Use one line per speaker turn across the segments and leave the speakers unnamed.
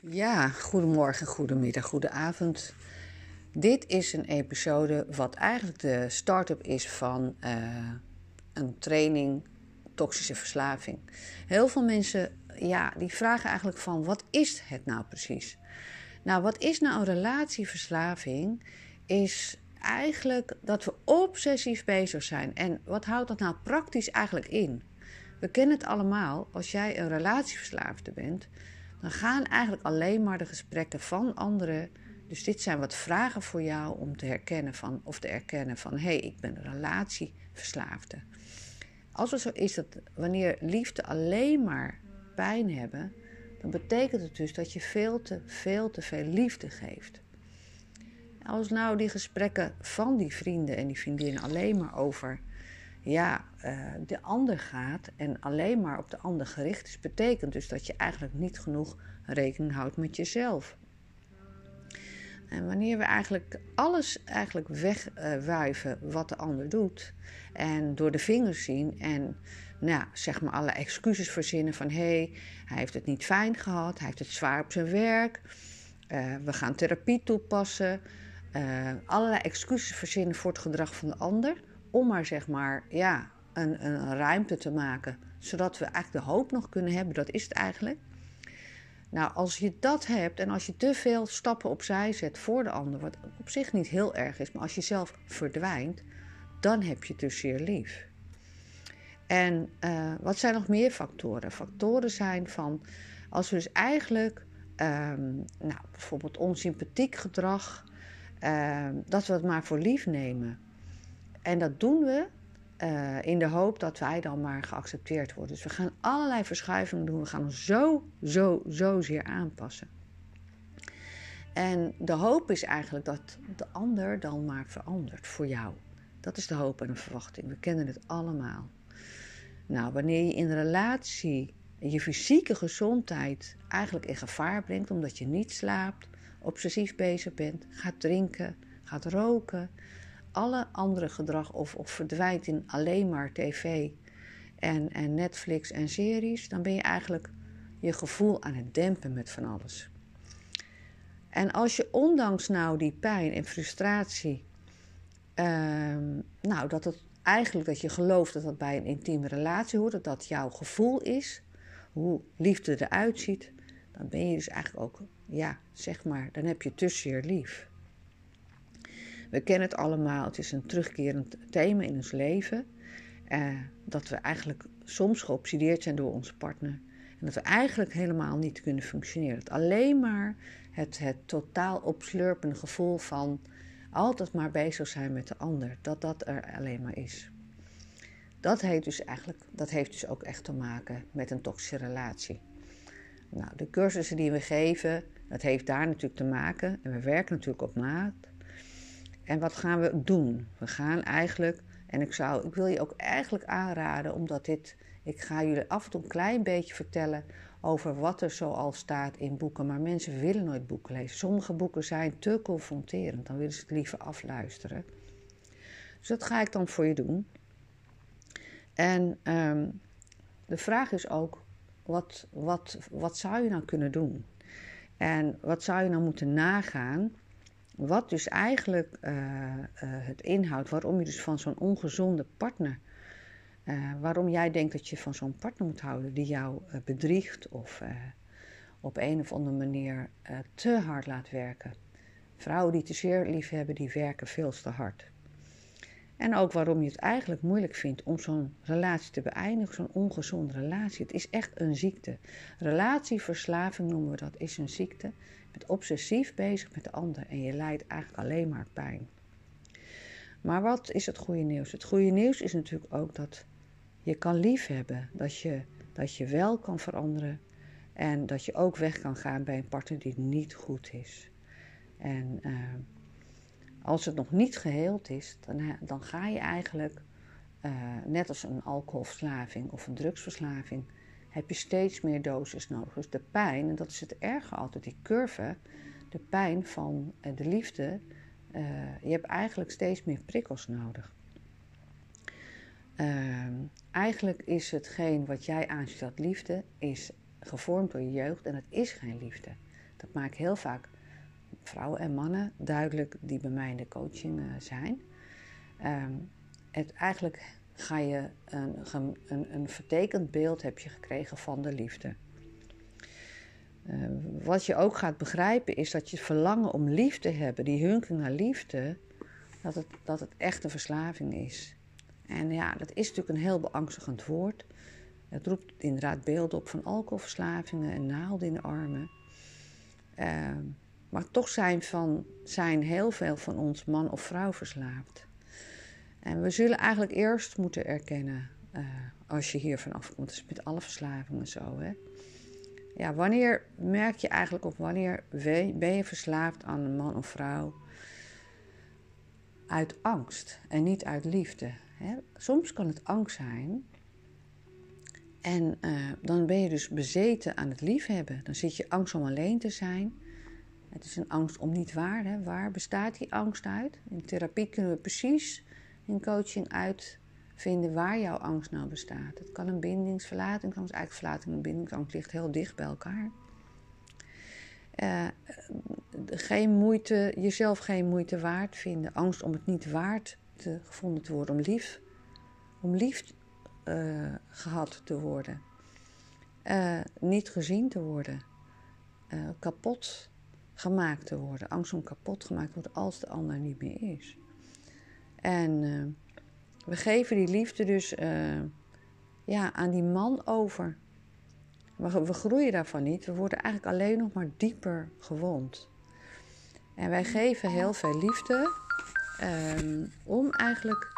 Ja, goedemorgen, goedemiddag, goedenavond. Dit is een episode wat eigenlijk de start-up is van uh, een training toxische verslaving. Heel veel mensen ja, die vragen eigenlijk van wat is het nou precies? Nou, wat is nou een relatieverslaving? Is eigenlijk dat we obsessief bezig zijn. En wat houdt dat nou praktisch eigenlijk in? We kennen het allemaal. Als jij een relatieverslaafde bent, dan gaan eigenlijk alleen maar de gesprekken van anderen. Dus dit zijn wat vragen voor jou om te herkennen van, of te erkennen van hé, hey, ik ben een relatieverslaafde. Als het zo is dat wanneer liefde alleen maar pijn hebben, dan betekent het dus dat je veel te veel te veel liefde geeft. Als nou die gesprekken van die vrienden en die vriendinnen alleen maar over ja, uh, de ander gaat en alleen maar op de ander gericht is, betekent dus dat je eigenlijk niet genoeg rekening houdt met jezelf. En wanneer we eigenlijk alles eigenlijk wegwuiven wat de ander doet en door de vingers zien en nou, zeg maar alle excuses verzinnen van hé, hey, hij heeft het niet fijn gehad, hij heeft het zwaar op zijn werk, uh, we gaan therapie toepassen, uh, allerlei excuses verzinnen voor het gedrag van de ander, om maar zeg maar ja, een, een ruimte te maken, zodat we eigenlijk de hoop nog kunnen hebben, dat is het eigenlijk. Nou, als je dat hebt en als je te veel stappen opzij zet voor de ander, wat op zich niet heel erg is, maar als je zelf verdwijnt, dan heb je het dus zeer lief. En uh, wat zijn nog meer factoren? Factoren zijn van als we dus eigenlijk um, nou, bijvoorbeeld onsympathiek gedrag, um, dat we het maar voor lief nemen. En dat doen we uh, in de hoop dat wij dan maar geaccepteerd worden. Dus we gaan allerlei verschuivingen doen. We gaan ons zo, zo, zo zeer aanpassen. En de hoop is eigenlijk dat de ander dan maar verandert voor jou. Dat is de hoop en de verwachting. We kennen het allemaal. Nou, wanneer je in relatie je fysieke gezondheid eigenlijk in gevaar brengt omdat je niet slaapt, obsessief bezig bent, gaat drinken, gaat roken, alle andere gedrag of, verdwijnt in alleen maar tv en, en Netflix en series, dan ben je eigenlijk je gevoel aan het dempen met van alles. En als je ondanks nou die pijn en frustratie, uh, nou dat het eigenlijk dat je gelooft dat dat bij een intieme relatie hoort, dat dat jouw gevoel is, hoe liefde eruit ziet, dan ben je dus eigenlijk ook, ja, zeg maar, dan heb je tussen je lief. We kennen het allemaal, het is een terugkerend thema in ons leven. Eh, dat we eigenlijk soms geobsedeerd zijn door onze partner. En dat we eigenlijk helemaal niet kunnen functioneren. Dat alleen maar het, het totaal opslurpende gevoel van altijd maar bezig zijn met de ander, dat dat er alleen maar is. Dat heeft dus eigenlijk, dat heeft dus ook echt te maken met een toxische relatie. Nou, de cursussen die we geven, dat heeft daar natuurlijk te maken. En we werken natuurlijk op maat. En wat gaan we doen? We gaan eigenlijk, en ik, zou, ik wil je ook eigenlijk aanraden, omdat dit, ik ga jullie af en toe een klein beetje vertellen over wat er zoal staat in boeken. Maar mensen willen nooit boeken lezen. Sommige boeken zijn te confronterend, dan willen ze het liever afluisteren. Dus dat ga ik dan voor je doen. En um, de vraag is ook, wat, wat, wat zou je nou kunnen doen? En wat zou je nou moeten nagaan? Wat dus eigenlijk uh, uh, het inhoudt, waarom je dus van zo'n ongezonde partner, uh, waarom jij denkt dat je van zo'n partner moet houden die jou bedriegt of op een of andere manier te hard laat werken. Vrouwen die te zeer lief hebben, die werken veel te hard. En ook waarom je het eigenlijk moeilijk vindt om zo'n relatie te beëindigen, zo'n ongezonde relatie. Het is echt een ziekte. Relatieverslaving noemen we dat, is een ziekte. Je bent obsessief bezig met de ander en je lijdt eigenlijk alleen maar pijn. Maar wat is het goede nieuws? Het goede nieuws is natuurlijk ook dat je kan liefhebben, dat je, dat je wel kan veranderen en dat je ook weg kan gaan bij een partner die niet goed is. En uh, als het nog niet geheeld is, dan, dan ga je eigenlijk, uh, net als een alcoholverslaving of een drugsverslaving, heb je steeds meer dosis nodig. Dus de pijn, en dat is het erge altijd, die curve, de pijn van uh, de liefde, uh, je hebt eigenlijk steeds meer prikkels nodig. Ehm, eigenlijk is hetgeen wat jij aanziet als liefde, is gevormd door je jeugd en het is geen liefde. Dat maak ik heel vaak vrouwen en mannen duidelijk die bij mij in de coaching zijn. Ehm, het, eigenlijk ga je een, een, een vertekend beeld heb je gekregen van de liefde. Uh, wat je ook gaat begrijpen is dat je verlangen om liefde hebben, die hunking naar liefde, dat het, dat het echt een verslaving is. En ja, dat is natuurlijk een heel beangstigend woord. Het roept inderdaad beelden op van alcoholverslavingen en naalden in de armen. Uh, maar toch zijn, van, zijn heel veel van ons man of vrouw verslaafd. En we zullen eigenlijk eerst moeten erkennen, uh, als je hier vanaf komt, dus met alle verslavingen zo. Hè? Ja, wanneer merk je eigenlijk op wanneer ben je verslaafd aan een man of vrouw? Uit angst en niet uit liefde. Hè? Soms kan het angst zijn. En uh, dan ben je dus bezeten aan het liefhebben. Dan zit je angst om alleen te zijn. Het is een angst om niet waar. Hè? Waar bestaat die angst uit? In therapie kunnen we precies in coaching uitvinden waar jouw angst nou bestaat. Het kan een bindingsverlatingsangst, eigenlijk verlating en bindingsangst ligt heel dicht bij elkaar. Uh, geen moeite, jezelf geen moeite waard vinden. Angst om het niet waard te, gevonden te worden, om lief, om lief uh, gehad te worden. Uh, niet gezien te worden. kapot gemaakt te worden. Angst om kapot gemaakt worden als de ander niet meer is. En uh, we geven die liefde dus uh, ja, aan die man over. Maar we groeien daarvan niet. We worden eigenlijk alleen nog maar dieper gewond. En wij geven heel veel liefde um, om eigenlijk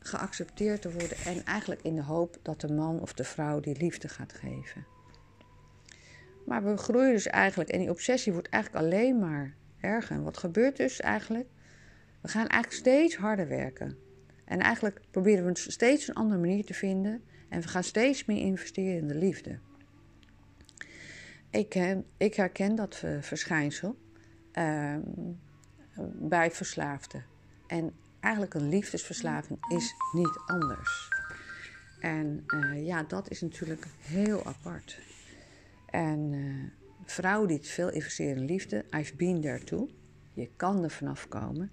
geaccepteerd te worden. En eigenlijk in de hoop dat de man of de vrouw die liefde gaat geven. Maar we groeien dus eigenlijk, en die obsessie wordt eigenlijk alleen maar erger. En wat gebeurt dus eigenlijk? We gaan eigenlijk steeds harder werken. En eigenlijk proberen we steeds een andere manier te vinden. En we gaan steeds meer investeren in de liefde. Ik, ik herken dat verschijnsel uh, bij verslaafden. En eigenlijk een liefdesverslaving is niet anders. En uh, ja, dat is natuurlijk heel apart. En uh, vrouwen die veel investeren in liefde, I've been there too. Je kan er vanaf komen.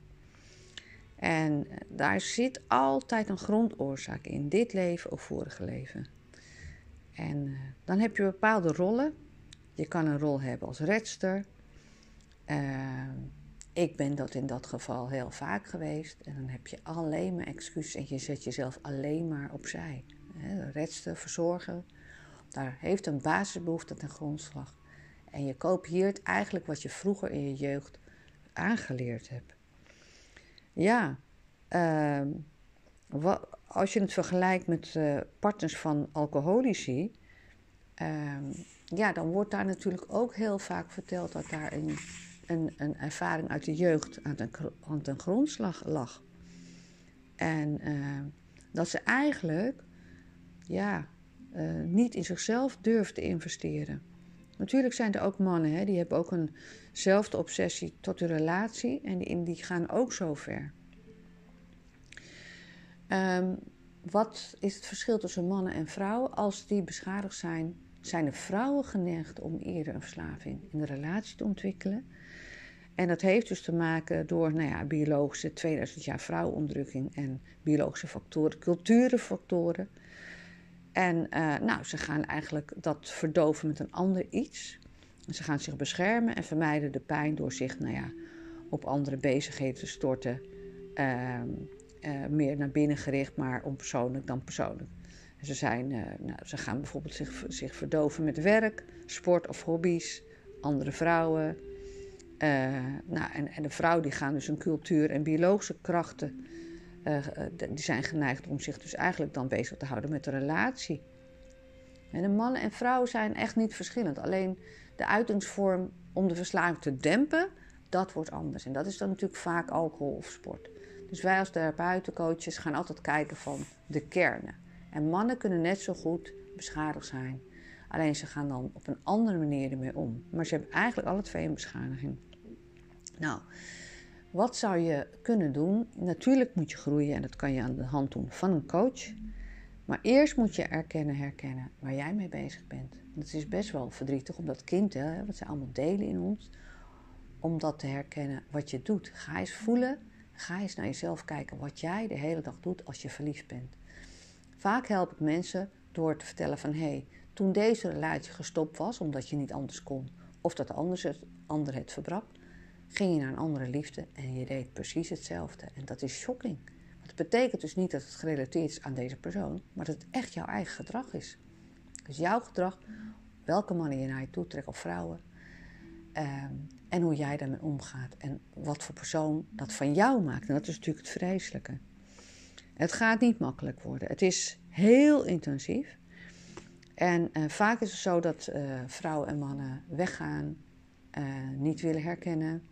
En eh, daar zit altijd een grondoorzaak in, dit leven of vorige leven. En uh, dan heb je bepaalde rollen. Je kan een rol hebben als redster. Ik ben dat in dat geval heel vaak geweest. En dan heb je alleen maar excuses en je zet jezelf alleen maar opzij. He, redster, verzorgen, daar heeft een basisbehoefte ten grondslag. En je kopieert eigenlijk wat je vroeger in je jeugd aangeleerd hebt. Ja, uh, wat, als je het vergelijkt met uh, partners van alcoholici, uh, ja, dan wordt daar natuurlijk ook heel vaak verteld dat daar een, een, een ervaring uit de jeugd aan ten, aan ten grondslag lag. En ehm, dat ze eigenlijk, ja, uh, niet in zichzelf durven te investeren. Natuurlijk zijn er ook mannen, hè, die hebben ook eenzelfde obsessie tot hun relatie en die, gaan ook zo ver. Um, wat is het verschil tussen mannen en vrouwen? Als die beschadigd zijn, zijn de vrouwen geneigd om eerder een verslaving in de relatie te ontwikkelen. En dat heeft dus te maken door nou ja, biologische 2000 jaar vrouwenonderdrukking en biologische factoren, culturenfactoren. En uh, nou, ze gaan eigenlijk dat verdoven met een ander iets. Ze gaan zich beschermen en vermijden de pijn door zich nou ja, op andere bezigheden te storten. Uh, uh, meer naar binnen gericht, maar onpersoonlijk dan persoonlijk. Ze, zijn, uh, nou, ze gaan bijvoorbeeld zich, zich verdoven met werk, sport of hobby's, andere vrouwen. Nou, en, en de vrouwen die gaan dus een cultuur en biologische krachten, die zijn geneigd om zich dus eigenlijk dan bezig te houden met de relatie. En de mannen en vrouwen zijn echt niet verschillend. Alleen de uitingsvorm om de verslaving te dempen, dat wordt anders. En dat is dan natuurlijk vaak alcohol of sport. Dus wij als therapeutencoaches gaan altijd kijken van de kernen. En mannen kunnen net zo goed beschadigd zijn. Alleen ze gaan dan op een andere manier ermee om. Maar ze hebben eigenlijk alle twee een beschadiging. Nou, wat zou je kunnen doen? Natuurlijk moet je groeien en dat kan je aan de hand doen van een coach. Maar eerst moet je erkennen, herkennen waar jij mee bezig bent. Het is best wel verdrietig om dat kind, hè, wat ze allemaal delen in ons, om dat te herkennen wat je doet. Ga eens voelen, ga eens naar jezelf kijken wat jij de hele dag doet als je verliefd bent. Vaak help ik mensen door te vertellen van hé, hey, toen deze relatie gestopt was omdat je niet anders kon, of dat de ander het verbrak, ging je naar een andere liefde en je deed precies hetzelfde. En dat is shocking. Het betekent dus niet dat het gerelateerd is aan deze persoon, maar dat het echt jouw eigen gedrag is. Dus jouw gedrag, welke mannen je naar je toe trekt of vrouwen, ehm, en hoe jij daarmee omgaat en wat voor persoon dat van jou maakt. En dat is natuurlijk het vreselijke. Het gaat niet makkelijk worden. Het is heel intensief. En uh, vaak is het zo dat uh, vrouwen en mannen weggaan, uh, niet willen herkennen,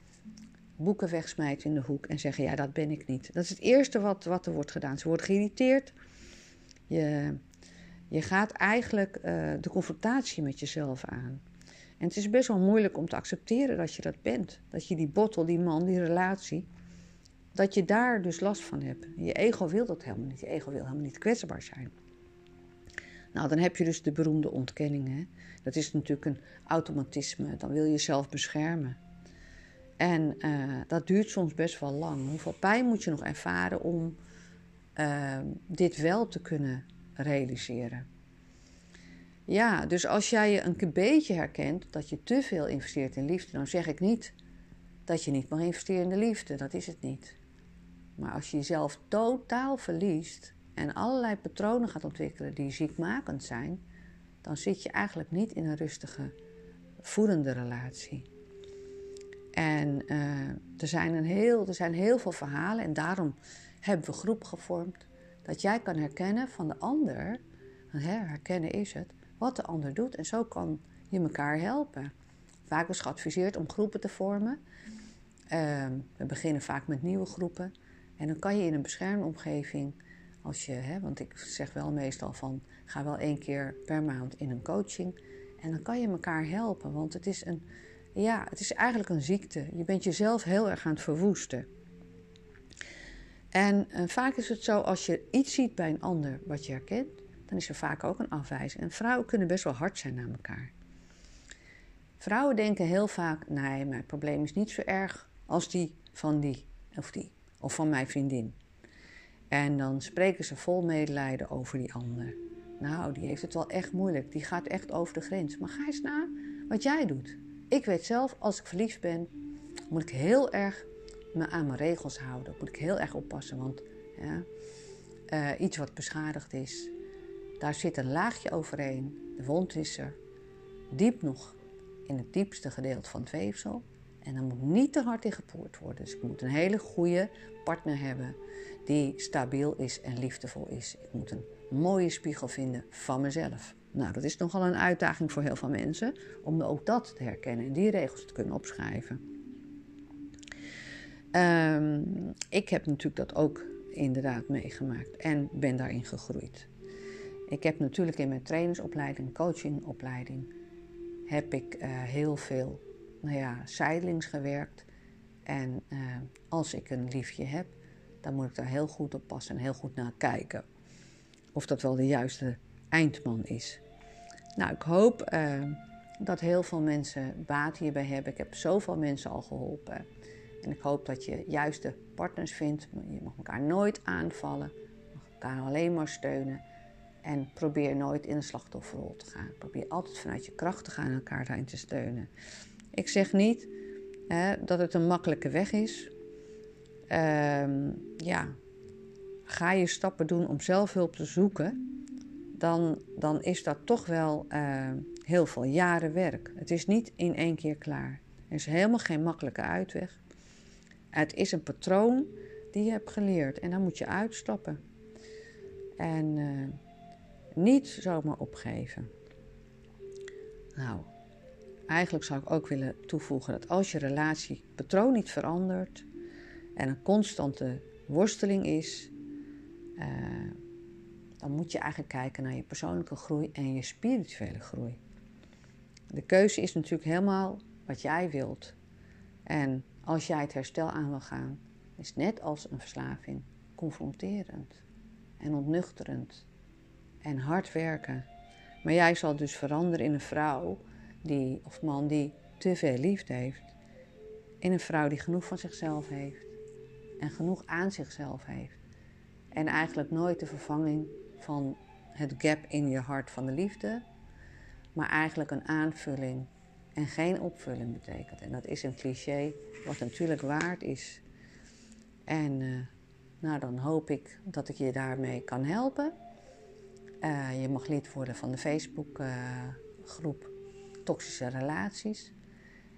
boeken wegsmijten in de hoek en zeggen: Ja, dat ben ik niet. Dat is het eerste wat, wat er wordt gedaan. Ze worden geïrriteerd. Je, je gaat eigenlijk de confrontatie met jezelf aan. En het is best wel moeilijk om te accepteren dat je dat bent. Dat je die bottel, die man, die relatie, dat je daar dus last van hebt. Je ego wil dat helemaal niet. Je ego wil helemaal niet kwetsbaar zijn. Nou, dan heb je dus de beroemde ontkenning. Hè? Dat is natuurlijk een automatisme. Dan wil je jezelf beschermen. En uh, dat duurt soms best wel lang. Hoeveel pijn moet je nog ervaren om uh, dit wel te kunnen realiseren? Ja, dus als jij je een beetje herkent dat je te veel investeert in liefde, dan zeg ik niet dat je niet mag investeren in de liefde. Dat is het niet. Maar als je jezelf totaal verliest en allerlei patronen gaat ontwikkelen die ziekmakend zijn, dan zit je eigenlijk niet in een rustige, voedende relatie. En uh, er, zijn een heel, er zijn heel veel verhalen en daarom hebben we groep gevormd. Dat jij kan herkennen van de ander, herkennen is het, wat de ander doet. En zo kan je elkaar helpen. Vaak is geadviseerd om groepen te vormen. Uh, we beginnen vaak met nieuwe groepen. En dan kan je in een beschermde omgeving, als je, hè, want ik zeg wel meestal van, ga wel één keer per maand in een coaching. En dan kan je elkaar helpen, want het is, een, ja, het is eigenlijk een ziekte. Je bent jezelf heel erg aan het verwoesten. En uh, vaak is het zo, als je iets ziet bij een ander wat je herkent, dan is er vaak ook een afwijzing. En vrouwen kunnen best wel hard zijn naar elkaar. Vrouwen denken heel vaak: nee, mijn probleem is niet zo erg als die van die of die, of van mijn vriendin. En dan spreken ze vol medelijden over die ander. Nou, die heeft het wel echt moeilijk. Die gaat echt over de grens. Maar ga eens na wat jij doet. Ik weet zelf, als ik verliefd ben, moet ik heel erg me aan mijn regels houden. Moet ik heel erg oppassen. Want uh, iets wat beschadigd is, daar zit een laagje overheen. De wond is er diep nog in het diepste gedeelte van het weefsel. En dan moet niet te hard in gepoerd worden. Dus ik moet een hele goede partner hebben die stabiel is en liefdevol is. Ik moet een mooie spiegel vinden van mezelf. Nou, dat is nogal een uitdaging voor heel veel mensen om ook dat te herkennen en die regels te kunnen opschrijven. Um, ik heb natuurlijk dat ook inderdaad meegemaakt en ben daarin gegroeid. Ik heb natuurlijk in mijn trainersopleiding, coachingopleiding, heb ik uh, heel veel nou ja, zijdelings gewerkt. En uh, als ik een liefje heb, dan moet ik daar heel goed op passen en heel goed naar kijken. Of dat wel de juiste eindman is. Nou, ik hoop uh, dat heel veel mensen baat hierbij hebben. Ik heb zoveel mensen al geholpen. En ik hoop dat je juiste partners vindt. Je mag elkaar nooit aanvallen. Je mag elkaar alleen maar steunen. En probeer nooit in een slachtofferrol te gaan. Probeer altijd vanuit je kracht te gaan en elkaar daarin te steunen. Ik zeg niet hè, dat het een makkelijke weg is. Um, ja, ga je stappen doen om zelfhulp te zoeken, dan, dan is dat toch wel uh, heel veel jaren werk. Het is niet in één keer klaar. Er is helemaal geen makkelijke uitweg. Het is een patroon die je hebt geleerd en dan moet je uitstappen. En uh, niet zomaar opgeven. Nou, eigenlijk zou ik ook willen toevoegen dat als je relatiepatroon niet verandert en een constante worsteling is, uh, dan moet je eigenlijk kijken naar je persoonlijke groei en je spirituele groei. De keuze is natuurlijk helemaal wat jij wilt. En als jij het herstel aan wil gaan, is net als een verslaving confronterend en ontnuchterend en hard werken. Maar jij zal dus veranderen in een vrouw die, of man die te veel liefde heeft. In een vrouw die genoeg van zichzelf heeft. En genoeg aan zichzelf heeft. En eigenlijk nooit de vervanging van het gap in je hart van de liefde, maar eigenlijk een aanvulling en geen opvulling betekent. En dat is een cliché, wat natuurlijk waard is. En uh, nou, dan hoop ik dat ik je daarmee kan helpen. Uh, je mag lid worden van de Facebookgroep uh, Toxische Relaties.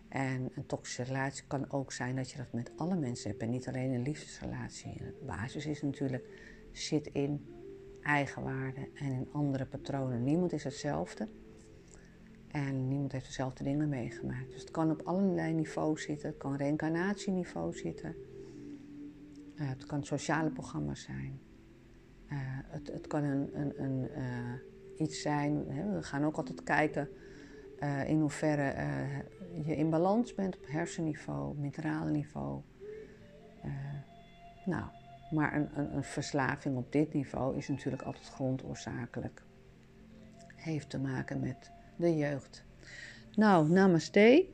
En een toxische relatie kan ook zijn dat je dat met alle mensen hebt en niet alleen een liefdesrelatie. De basis is natuurlijk, zit in eigenwaarde en in andere patronen. Niemand is hetzelfde. En niemand heeft dezelfde dingen meegemaakt. Dus het kan op allerlei niveaus zitten. Het kan reïncarnatieniveau zitten. Uh, het kan sociale programma's zijn. Uh, het, het, kan een, een, een uh, iets zijn. We gaan ook altijd kijken in hoeverre je in balans bent op hersenniveau, mineralenniveau. nou, maar een, een, een verslaving op dit niveau is natuurlijk altijd grondoorzakelijk. Heeft te maken met de jeugd. Nou, namaste.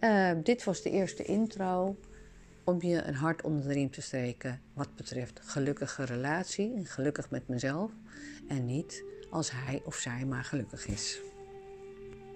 Uh, dit was de eerste intro om je een hart onder de riem te steken wat betreft gelukkige relatie en gelukkig met mezelf en niet als hij of zij maar gelukkig is.